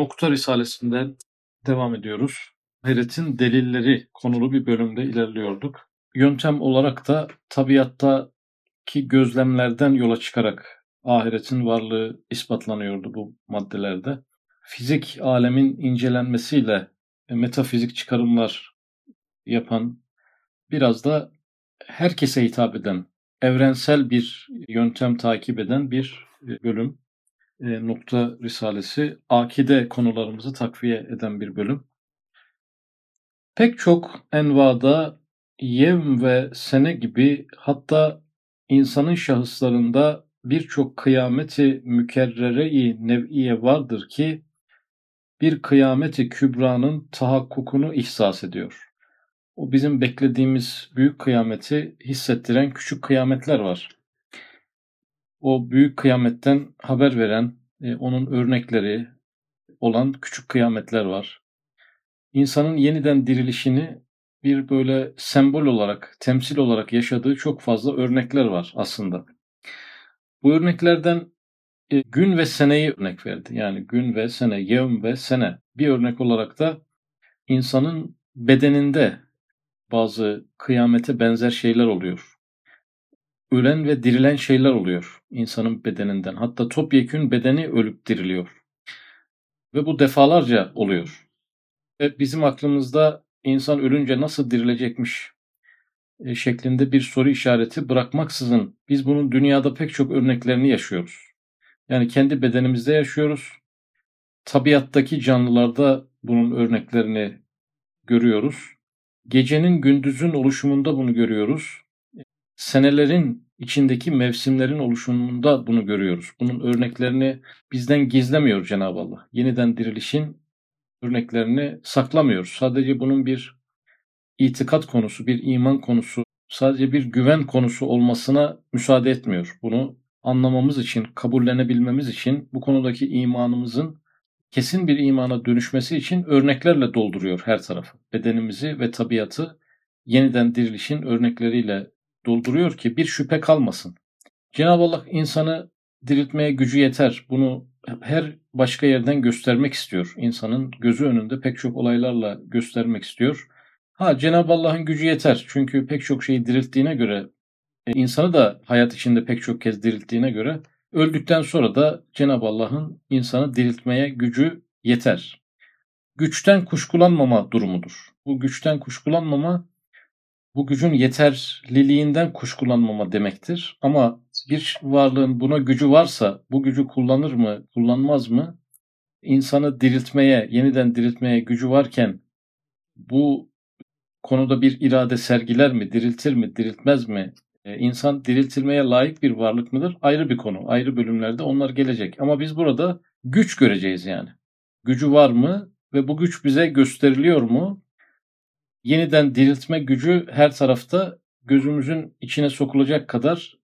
Nokta Risalesi'nden devam ediyoruz. Hayretin delilleri konulu bir bölümde ilerliyorduk. Yöntem olarak da tabiattaki gözlemlerden yola çıkarak ahiretin varlığı ispatlanıyordu bu maddelerde. Fizik alemin incelenmesiyle metafizik çıkarımlar yapan biraz da herkese hitap eden, evrensel bir yöntem takip eden bir bölüm. E, nokta Risalesi akide konularımızı takviye eden bir bölüm. Pek çok envada yevm ve sene gibi hatta insanın şahıslarında birçok kıyameti mükerrere-i nev'iye vardır ki bir kıyameti kübranın tahakkukunu ihsas ediyor. O bizim beklediğimiz büyük kıyameti hissettiren küçük kıyametler var. O büyük kıyametten haber veren, e, onun örnekleri olan küçük kıyametler var. İnsanın yeniden dirilişini bir böyle sembol olarak, temsil olarak yaşadığı çok fazla örnekler var aslında. Bu örneklerden e, gün ve seneyi örnek verdi. Yani gün ve sene, yevm ve sene. Bir örnek olarak da insanın bedeninde bazı kıyamete benzer şeyler oluyor. Ölen ve dirilen şeyler oluyor insanın bedeninden. Hatta topyekün bedeni ölüp diriliyor. Ve bu defalarca oluyor. Ve bizim aklımızda insan ölünce nasıl dirilecekmiş e, şeklinde bir soru işareti bırakmaksızın biz bunun dünyada pek çok örneklerini yaşıyoruz. Yani kendi bedenimizde yaşıyoruz. Tabiattaki canlılarda bunun örneklerini görüyoruz. Gecenin gündüzün oluşumunda bunu görüyoruz. Senelerin içindeki mevsimlerin oluşumunda bunu görüyoruz. Bunun örneklerini bizden gizlemiyor Cenab-ı Allah. Yeniden dirilişin örneklerini saklamıyor. Sadece bunun bir itikat konusu, bir iman konusu, sadece bir güven konusu olmasına müsaade etmiyor. Bunu anlamamız için, kabullenebilmemiz için bu konudaki imanımızın kesin bir imana dönüşmesi için örneklerle dolduruyor her tarafı. Bedenimizi ve tabiatı yeniden dirilişin örnekleriyle dolduruyor ki bir şüphe kalmasın. Cenab-ı Allah insanı diriltmeye gücü yeter. Bunu her başka yerden göstermek istiyor. İnsanın gözü önünde pek çok olaylarla göstermek istiyor. Ha Cenab-ı Allah'ın gücü yeter. Çünkü pek çok şeyi dirilttiğine göre, e, insanı da hayat içinde pek çok kez dirilttiğine göre öldükten sonra da Cenab-ı Allah'ın insanı diriltmeye gücü yeter. Güçten kuşkulanmama durumudur. Bu güçten kuşkulanmama bu gücün yeterliliğinden kuşkulanmama demektir. Ama bir varlığın buna gücü varsa bu gücü kullanır mı, kullanmaz mı? İnsanı diriltmeye, yeniden diriltmeye gücü varken bu konuda bir irade sergiler mi, diriltir mi, diriltmez mi? Ee, insan diriltilmeye layık bir varlık mıdır? Ayrı bir konu. Ayrı bölümlerde onlar gelecek. Ama biz burada güç göreceğiz yani. Gücü var mı ve bu güç bize gösteriliyor mu? Yeniden diriltme gücü her tarafta gözümüzün içine sokulacak kadar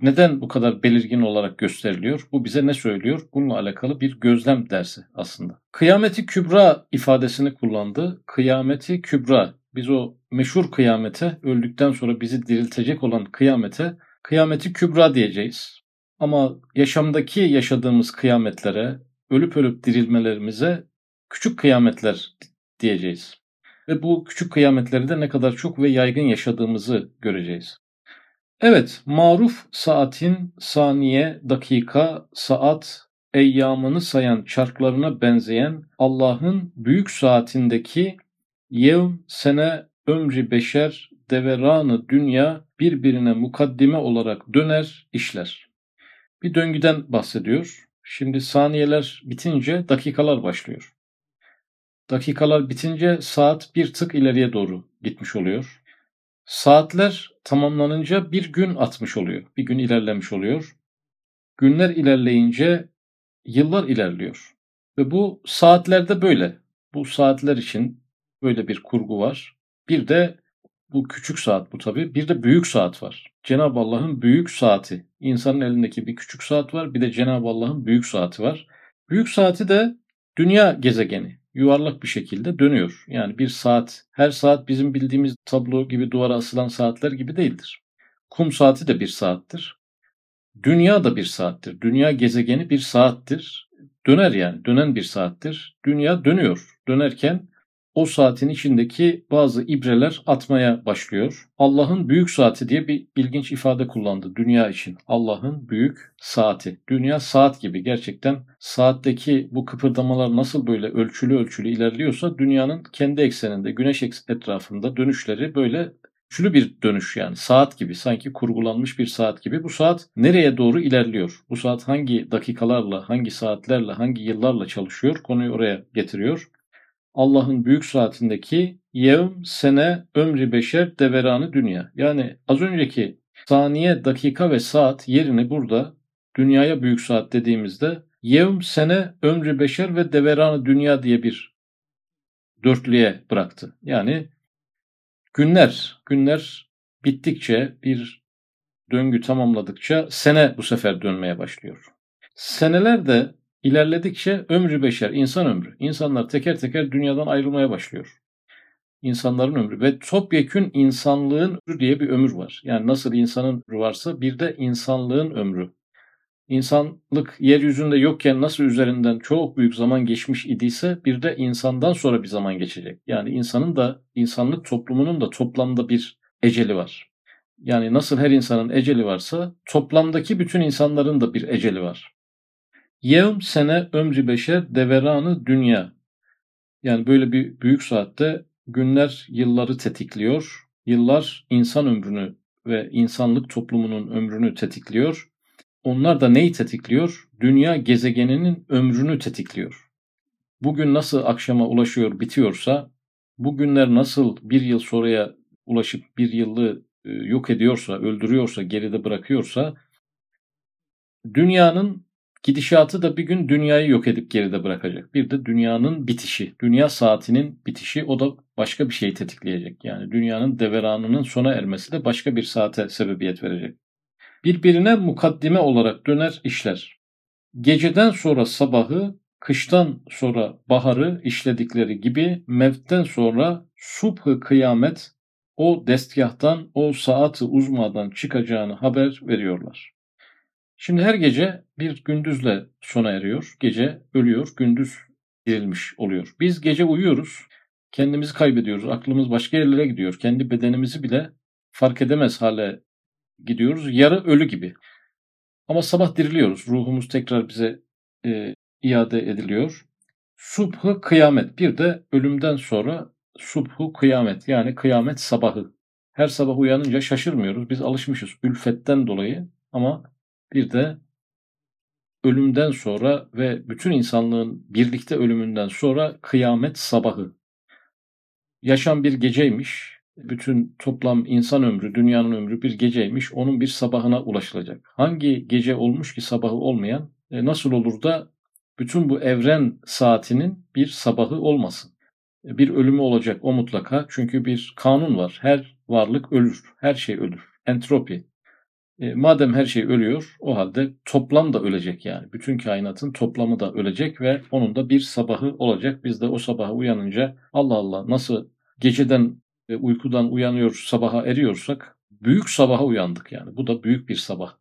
neden bu kadar belirgin olarak gösteriliyor? Bu bize ne söylüyor? Bununla alakalı bir gözlem dersi aslında. Kıyameti kübra ifadesini kullandı. Kıyameti kübra. Biz o meşhur kıyamete, öldükten sonra bizi diriltecek olan kıyamete, kıyameti kübra diyeceğiz. Ama yaşamdaki yaşadığımız kıyametlere, ölüp ölüp dirilmelerimize küçük kıyametler diyeceğiz ve bu küçük kıyametleri de ne kadar çok ve yaygın yaşadığımızı göreceğiz. Evet, maruf saatin saniye, dakika, saat, eyyamını sayan çarklarına benzeyen Allah'ın büyük saatindeki yevm, sene, ömrü beşer, deveranı dünya birbirine mukaddime olarak döner, işler. Bir döngüden bahsediyor. Şimdi saniyeler bitince dakikalar başlıyor. Dakikalar bitince saat bir tık ileriye doğru gitmiş oluyor. Saatler tamamlanınca bir gün atmış oluyor. Bir gün ilerlemiş oluyor. Günler ilerleyince yıllar ilerliyor. Ve bu saatlerde böyle. Bu saatler için böyle bir kurgu var. Bir de bu küçük saat bu tabi. Bir de büyük saat var. Cenab-ı Allah'ın büyük saati. İnsanın elindeki bir küçük saat var. Bir de Cenab-ı Allah'ın büyük saati var. Büyük saati de dünya gezegeni yuvarlak bir şekilde dönüyor. Yani bir saat, her saat bizim bildiğimiz tablo gibi duvara asılan saatler gibi değildir. Kum saati de bir saattir. Dünya da bir saattir. Dünya gezegeni bir saattir. döner yani. Dönen bir saattir. Dünya dönüyor. Dönerken o saatin içindeki bazı ibreler atmaya başlıyor. Allah'ın büyük saati diye bir ilginç ifade kullandı dünya için. Allah'ın büyük saati. Dünya saat gibi gerçekten saatteki bu kıpırdamalar nasıl böyle ölçülü ölçülü ilerliyorsa dünyanın kendi ekseninde güneş etrafında dönüşleri böyle Şunu bir dönüş yani saat gibi sanki kurgulanmış bir saat gibi. Bu saat nereye doğru ilerliyor? Bu saat hangi dakikalarla, hangi saatlerle, hangi yıllarla çalışıyor? Konuyu oraya getiriyor. Allah'ın büyük saatindeki yevm, sene, ömrü beşer, deveranı dünya. Yani az önceki saniye, dakika ve saat yerini burada dünyaya büyük saat dediğimizde yevm, sene, ömrü beşer ve deveranı dünya diye bir dörtlüye bıraktı. Yani günler, günler bittikçe bir döngü tamamladıkça sene bu sefer dönmeye başlıyor. Seneler de İlerledikçe ömrü beşer, insan ömrü. İnsanlar teker teker dünyadan ayrılmaya başlıyor. İnsanların ömrü ve topyekün insanlığın ömrü diye bir ömür var. Yani nasıl insanın ömrü varsa bir de insanlığın ömrü. İnsanlık yeryüzünde yokken nasıl üzerinden çok büyük zaman geçmiş idiyse bir de insandan sonra bir zaman geçecek. Yani insanın da insanlık toplumunun da toplamda bir eceli var. Yani nasıl her insanın eceli varsa toplamdaki bütün insanların da bir eceli var. Yevm sene ömrü beşer deveranı dünya. Yani böyle bir büyük saatte günler yılları tetikliyor. Yıllar insan ömrünü ve insanlık toplumunun ömrünü tetikliyor. Onlar da neyi tetikliyor? Dünya gezegeninin ömrünü tetikliyor. Bugün nasıl akşama ulaşıyor, bitiyorsa, bugünler nasıl bir yıl sonraya ulaşıp bir yıllı e, yok ediyorsa, öldürüyorsa, geride bırakıyorsa, dünyanın Gidişatı da bir gün dünyayı yok edip geride bırakacak. Bir de dünyanın bitişi, dünya saatinin bitişi o da başka bir şeyi tetikleyecek. Yani dünyanın deveranının sona ermesi de başka bir saate sebebiyet verecek. Birbirine mukaddime olarak döner işler. Geceden sonra sabahı, kıştan sonra baharı işledikleri gibi mevtten sonra subhı kıyamet o destgahtan, o saati uzmadan çıkacağını haber veriyorlar. Şimdi her gece bir gündüzle sona eriyor. Gece ölüyor, gündüz dirilmiş oluyor. Biz gece uyuyoruz, kendimizi kaybediyoruz, aklımız başka yerlere gidiyor. Kendi bedenimizi bile fark edemez hale gidiyoruz. Yarı ölü gibi. Ama sabah diriliyoruz. Ruhumuz tekrar bize e, iade ediliyor. Subhu kıyamet. Bir de ölümden sonra subhu kıyamet. Yani kıyamet sabahı. Her sabah uyanınca şaşırmıyoruz. Biz alışmışız ülfetten dolayı ama bir de ölümden sonra ve bütün insanlığın birlikte ölümünden sonra kıyamet sabahı. Yaşam bir geceymiş. Bütün toplam insan ömrü, dünyanın ömrü bir geceymiş. Onun bir sabahına ulaşılacak. Hangi gece olmuş ki sabahı olmayan? E nasıl olur da bütün bu evren saatinin bir sabahı olmasın? E bir ölümü olacak o mutlaka. Çünkü bir kanun var. Her varlık ölür. Her şey ölür. Entropi. E, madem her şey ölüyor, o halde toplam da ölecek yani. Bütün kainatın toplamı da ölecek ve onun da bir sabahı olacak. Biz de o sabaha uyanınca Allah Allah nasıl geceden e, uykudan uyanıyor sabaha eriyorsak büyük sabaha uyandık yani. Bu da büyük bir sabah.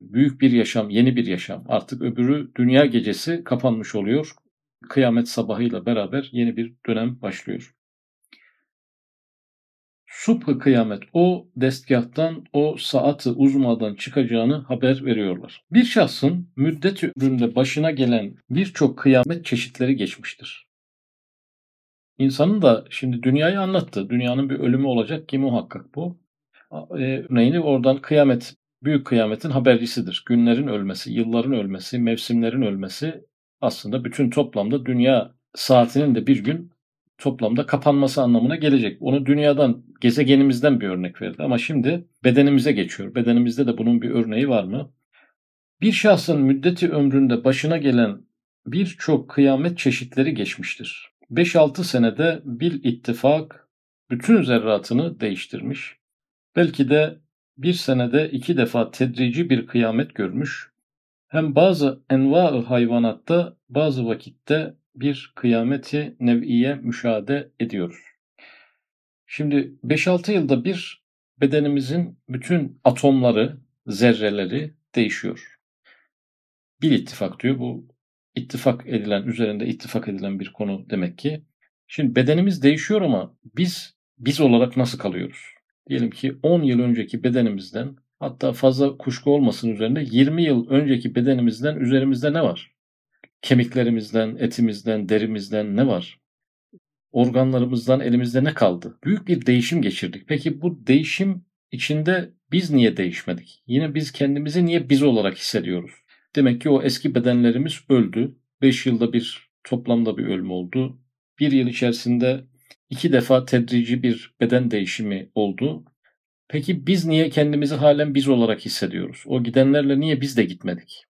Büyük bir yaşam, yeni bir yaşam. Artık öbürü dünya gecesi kapanmış oluyor. Kıyamet sabahıyla beraber yeni bir dönem başlıyor. Subh kıyamet o destgahtan o saati uzmadan çıkacağını haber veriyorlar. Bir şahsın müddet ömründe başına gelen birçok kıyamet çeşitleri geçmiştir. İnsanın da şimdi dünyayı anlattı. Dünyanın bir ölümü olacak ki muhakkak bu. E, örneğini oradan kıyamet, büyük kıyametin habercisidir. Günlerin ölmesi, yılların ölmesi, mevsimlerin ölmesi aslında bütün toplamda dünya saatinin de bir gün toplamda kapanması anlamına gelecek. Onu dünyadan, gezegenimizden bir örnek verdi ama şimdi bedenimize geçiyor. Bedenimizde de bunun bir örneği var mı? Bir şahsın müddeti ömründe başına gelen birçok kıyamet çeşitleri geçmiştir. 5-6 senede bir ittifak bütün zerratını değiştirmiş. Belki de bir senede iki defa tedrici bir kıyamet görmüş. Hem bazı enva hayvanatta bazı vakitte bir kıyameti nev'iye müşahede ediyoruz. Şimdi 5-6 yılda bir bedenimizin bütün atomları, zerreleri değişiyor. Bir ittifak diyor bu ittifak edilen, üzerinde ittifak edilen bir konu demek ki. Şimdi bedenimiz değişiyor ama biz biz olarak nasıl kalıyoruz? Diyelim ki 10 yıl önceki bedenimizden hatta fazla kuşku olmasın üzerinde 20 yıl önceki bedenimizden üzerimizde ne var? Kemiklerimizden, etimizden, derimizden ne var? Organlarımızdan elimizde ne kaldı? Büyük bir değişim geçirdik. Peki bu değişim içinde biz niye değişmedik? Yine biz kendimizi niye biz olarak hissediyoruz? Demek ki o eski bedenlerimiz öldü. 5 yılda bir toplamda bir ölüm oldu. Bir yıl içerisinde iki defa tedrici bir beden değişimi oldu. Peki biz niye kendimizi halen biz olarak hissediyoruz? O gidenlerle niye biz de gitmedik?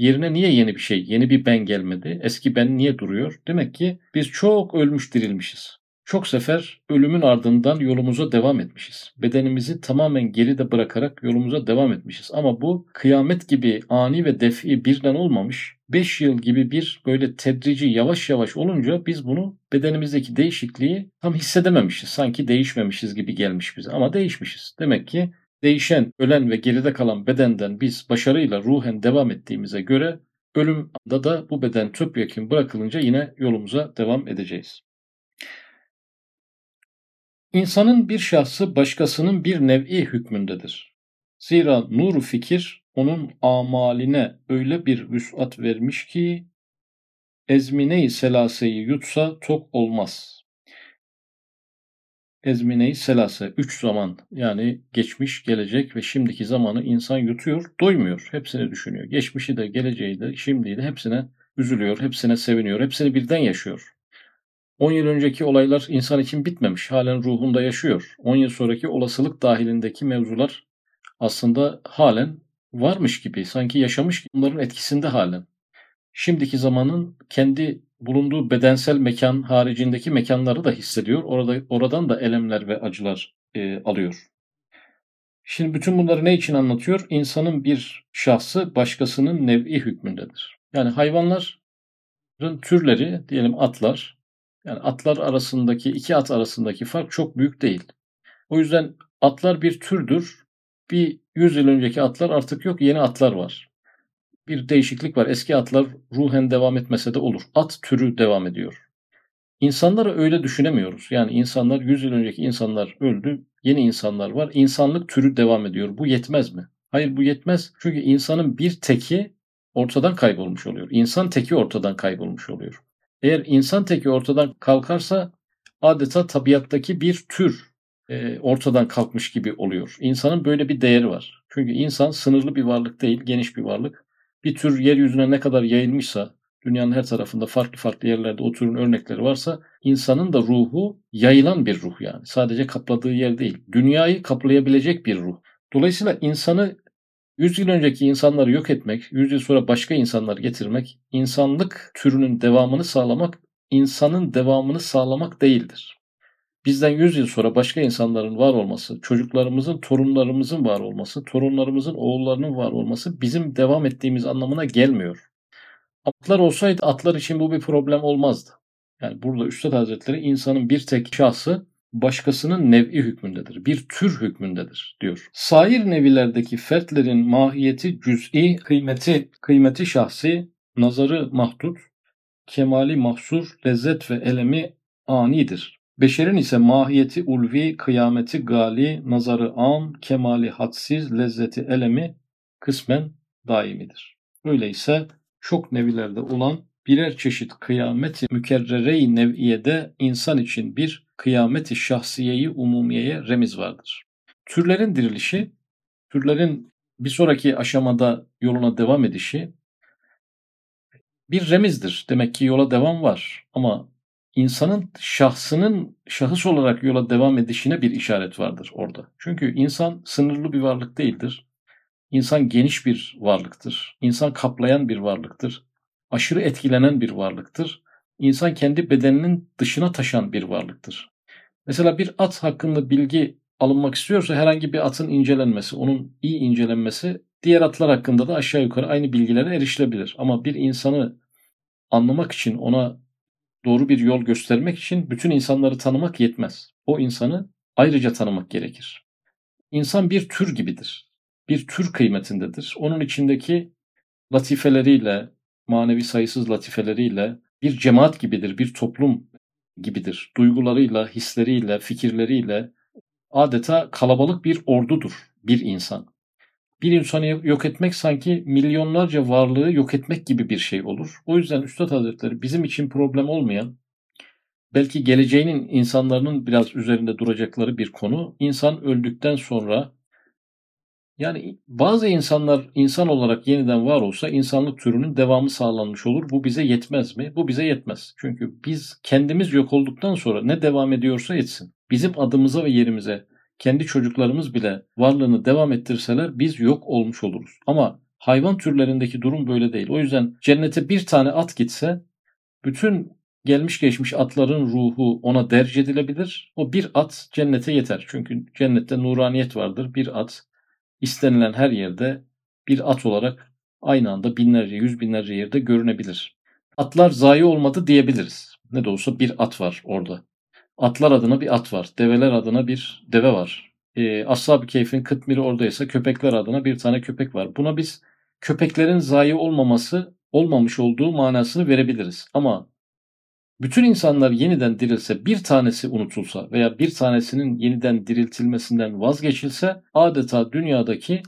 Yerine niye yeni bir şey, yeni bir ben gelmedi? Eski ben niye duruyor? Demek ki biz çok ölmüş dirilmişiz. Çok sefer ölümün ardından yolumuza devam etmişiz. Bedenimizi tamamen geride bırakarak yolumuza devam etmişiz. Ama bu kıyamet gibi ani ve defi birden olmamış. 5 yıl gibi bir böyle tedrici yavaş yavaş olunca biz bunu bedenimizdeki değişikliği tam hissedememişiz. Sanki değişmemişiz gibi gelmiş bize ama değişmişiz. Demek ki değişen, ölen ve geride kalan bedenden biz başarıyla ruhen devam ettiğimize göre ölüm anda da bu beden topyekun bırakılınca yine yolumuza devam edeceğiz. İnsanın bir şahsı başkasının bir nev'i hükmündedir. Zira nuru fikir onun amaline öyle bir vüsat vermiş ki ezmine-i selaseyi yutsa tok olmaz. Ezmine-i selase, üç zaman yani geçmiş, gelecek ve şimdiki zamanı insan yutuyor, doymuyor. Hepsini düşünüyor. Geçmişi de, geleceği de, şimdiyi de hepsine üzülüyor, hepsine seviniyor, hepsini birden yaşıyor. 10 yıl önceki olaylar insan için bitmemiş. Halen ruhunda yaşıyor. 10 yıl sonraki olasılık dahilindeki mevzular aslında halen varmış gibi. Sanki yaşamış gibi bunların etkisinde halen. Şimdiki zamanın kendi bulunduğu bedensel mekan haricindeki mekanları da hissediyor. Orada oradan da elemler ve acılar e, alıyor. Şimdi bütün bunları ne için anlatıyor? İnsanın bir şahsı başkasının nev'i hükmündedir. Yani hayvanların türleri, diyelim atlar, yani atlar arasındaki, iki at arasındaki fark çok büyük değil. O yüzden atlar bir türdür. Bir 100 yıl önceki atlar artık yok, yeni atlar var. Bir değişiklik var. Eski atlar ruhen devam etmese de olur. At türü devam ediyor. İnsanları öyle düşünemiyoruz. Yani insanlar 100 yıl önceki insanlar öldü, yeni insanlar var. İnsanlık türü devam ediyor. Bu yetmez mi? Hayır bu yetmez. Çünkü insanın bir teki ortadan kaybolmuş oluyor. İnsan teki ortadan kaybolmuş oluyor. Eğer insan teki ortadan kalkarsa adeta tabiattaki bir tür e, ortadan kalkmış gibi oluyor. İnsanın böyle bir değeri var. Çünkü insan sınırlı bir varlık değil, geniş bir varlık. Bir tür yeryüzüne ne kadar yayılmışsa, dünyanın her tarafında farklı farklı yerlerde o türün örnekleri varsa insanın da ruhu yayılan bir ruh yani. Sadece kapladığı yer değil. Dünyayı kaplayabilecek bir ruh. Dolayısıyla insanı 100 yıl önceki insanları yok etmek, 100 yıl sonra başka insanlar getirmek, insanlık türünün devamını sağlamak, insanın devamını sağlamak değildir. Bizden 100 yıl sonra başka insanların var olması, çocuklarımızın, torunlarımızın var olması, torunlarımızın, oğullarının var olması bizim devam ettiğimiz anlamına gelmiyor. Atlar olsaydı atlar için bu bir problem olmazdı. Yani burada Üstad Hazretleri insanın bir tek şahsı başkasının nev'i hükmündedir. Bir tür hükmündedir diyor. Sair nevilerdeki fertlerin mahiyeti cüz'i, kıymeti, kıymeti şahsi, nazarı mahdut, kemali mahsur, lezzet ve elemi anidir. Beşerin ise mahiyeti ulvi, kıyameti gali, nazarı am, kemali hadsiz, lezzeti elemi kısmen daimidir. Öyleyse çok nevilerde olan birer çeşit kıyameti mükerrere-i nev'iyede insan için bir kıyameti şahsiyeyi umumiyeye remiz vardır. Türlerin dirilişi, türlerin bir sonraki aşamada yoluna devam edişi bir remizdir. Demek ki yola devam var ama insanın şahsının şahıs olarak yola devam edişine bir işaret vardır orada. Çünkü insan sınırlı bir varlık değildir. İnsan geniş bir varlıktır. İnsan kaplayan bir varlıktır. Aşırı etkilenen bir varlıktır. İnsan kendi bedeninin dışına taşan bir varlıktır. Mesela bir at hakkında bilgi alınmak istiyorsa herhangi bir atın incelenmesi, onun iyi incelenmesi diğer atlar hakkında da aşağı yukarı aynı bilgilere erişilebilir. Ama bir insanı anlamak için ona doğru bir yol göstermek için bütün insanları tanımak yetmez. O insanı ayrıca tanımak gerekir. İnsan bir tür gibidir. Bir tür kıymetindedir. Onun içindeki latifeleriyle, manevi sayısız latifeleriyle bir cemaat gibidir, bir toplum gibidir. Duygularıyla, hisleriyle, fikirleriyle adeta kalabalık bir ordudur bir insan. Bir insanı yok etmek sanki milyonlarca varlığı yok etmek gibi bir şey olur. O yüzden Üstad Hazretleri bizim için problem olmayan, belki geleceğinin insanların biraz üzerinde duracakları bir konu, insan öldükten sonra yani bazı insanlar insan olarak yeniden var olsa insanlık türünün devamı sağlanmış olur. Bu bize yetmez mi? Bu bize yetmez. Çünkü biz kendimiz yok olduktan sonra ne devam ediyorsa etsin. Bizim adımıza ve yerimize kendi çocuklarımız bile varlığını devam ettirseler biz yok olmuş oluruz. Ama hayvan türlerindeki durum böyle değil. O yüzden cennete bir tane at gitse bütün gelmiş geçmiş atların ruhu ona derc edilebilir. O bir at cennete yeter. Çünkü cennette nuraniyet vardır. Bir at istenilen her yerde bir at olarak aynı anda binlerce, yüz binlerce yerde görünebilir. Atlar zayi olmadı diyebiliriz. Ne de olsa bir at var orada. Atlar adına bir at var. Develer adına bir deve var. E, Ashab-ı Keyf'in kıtmiri oradaysa köpekler adına bir tane köpek var. Buna biz köpeklerin zayi olmaması, olmamış olduğu manasını verebiliriz. Ama bütün insanlar yeniden dirilse, bir tanesi unutulsa veya bir tanesinin yeniden diriltilmesinden vazgeçilse adeta dünyadaki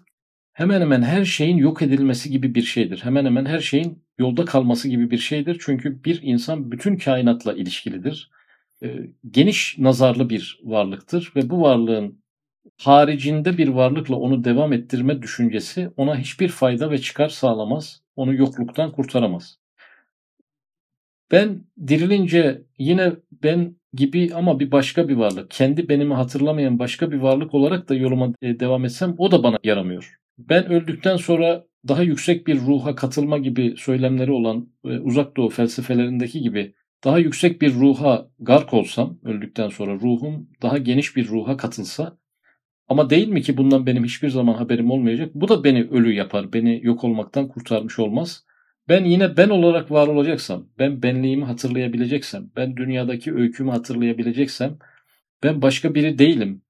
hemen hemen her şeyin yok edilmesi gibi bir şeydir. Hemen hemen her şeyin yolda kalması gibi bir şeydir. Çünkü bir insan bütün kainatla ilişkilidir. Ee, geniş nazarlı bir varlıktır ve bu varlığın haricinde bir varlıkla onu devam ettirme düşüncesi ona hiçbir fayda ve çıkar sağlamaz. Onu yokluktan kurtaramaz. Ben dirilince yine ben gibi ama bir başka bir varlık, kendi benimi hatırlamayan başka bir varlık olarak da yoluma e, devam etsem o da bana yaramıyor. Ben öldükten sonra daha yüksek bir ruha katılma gibi söylemleri olan e, uzak doğu felsefelerindeki gibi daha yüksek bir ruha gark olsam öldükten sonra ruhum daha geniş bir ruha katılsa ama değil mi ki bundan benim hiçbir zaman haberim olmayacak? Bu da beni ölü yapar, beni yok olmaktan kurtarmış olmaz. Ben yine ben olarak var olacaksam, ben benliğimi hatırlayabileceksem, ben dünyadaki öykümü hatırlayabileceksem, ben başka biri değilim.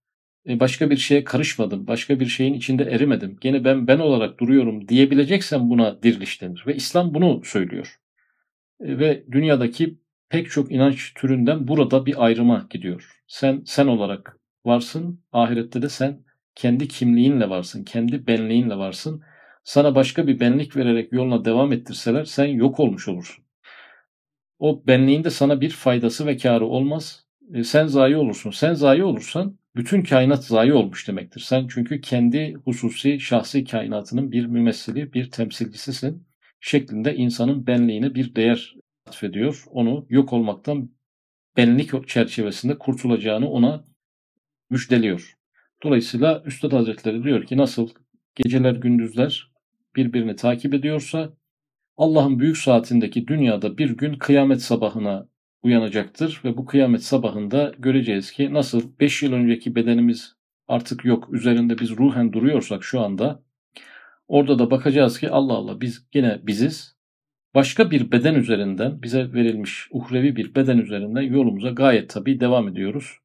E, başka bir şeye karışmadım, başka bir şeyin içinde erimedim. Gene ben ben olarak duruyorum diyebileceksem buna diriliş denir. Ve İslam bunu söylüyor. E, ve dünyadaki pek çok inanç türünden burada bir ayrıma gidiyor. Sen sen olarak varsın, ahirette de sen kendi kimliğinle varsın, kendi benliğinle varsın sana başka bir benlik vererek yoluna devam ettirseler sen yok olmuş olursun. O benliğin de sana bir faydası ve karı olmaz. E, sen zayi olursun. Sen zayi olursan bütün kainat zayi olmuş demektir. Sen çünkü kendi hususi, şahsi kainatının bir mümessili, bir temsilcisisin şeklinde insanın benliğine bir değer atfediyor. Onu yok olmaktan benlik çerçevesinde kurtulacağını ona müjdeliyor. Dolayısıyla Üstad Hazretleri diyor ki nasıl geceler gündüzler birbirini takip ediyorsa Allah'ın büyük saatindeki dünyada bir gün kıyamet sabahına uyanacaktır ve bu kıyamet sabahında göreceğiz ki nasıl 5 yıl önceki bedenimiz artık yok üzerinde biz ruhen duruyorsak şu anda orada da bakacağız ki Allah Allah biz yine biziz. Başka bir beden üzerinden bize verilmiş uhrevi bir beden üzerinden yolumuza gayet tabii devam ediyoruz.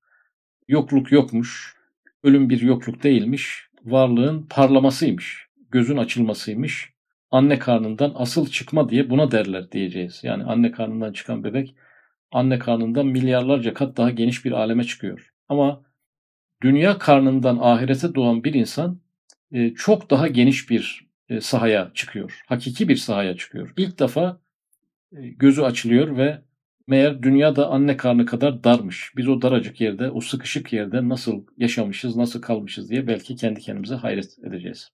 Yokluk yokmuş, ölüm bir yokluk değilmiş, varlığın parlamasıymış gözün açılmasıymış. Anne karnından asıl çıkma diye buna derler diyeceğiz. Yani anne karnından çıkan bebek anne karnından milyarlarca kat daha geniş bir aleme çıkıyor. Ama dünya karnından ahirete doğan bir insan e, çok daha geniş bir sahaya çıkıyor. Hakiki bir sahaya çıkıyor. İlk defa e, gözü açılıyor ve meğer dünya da anne karnı kadar darmış. Biz o daracık yerde, o sıkışık yerde nasıl yaşamışız, nasıl kalmışız diye belki kendi kendimize hayret edeceğiz.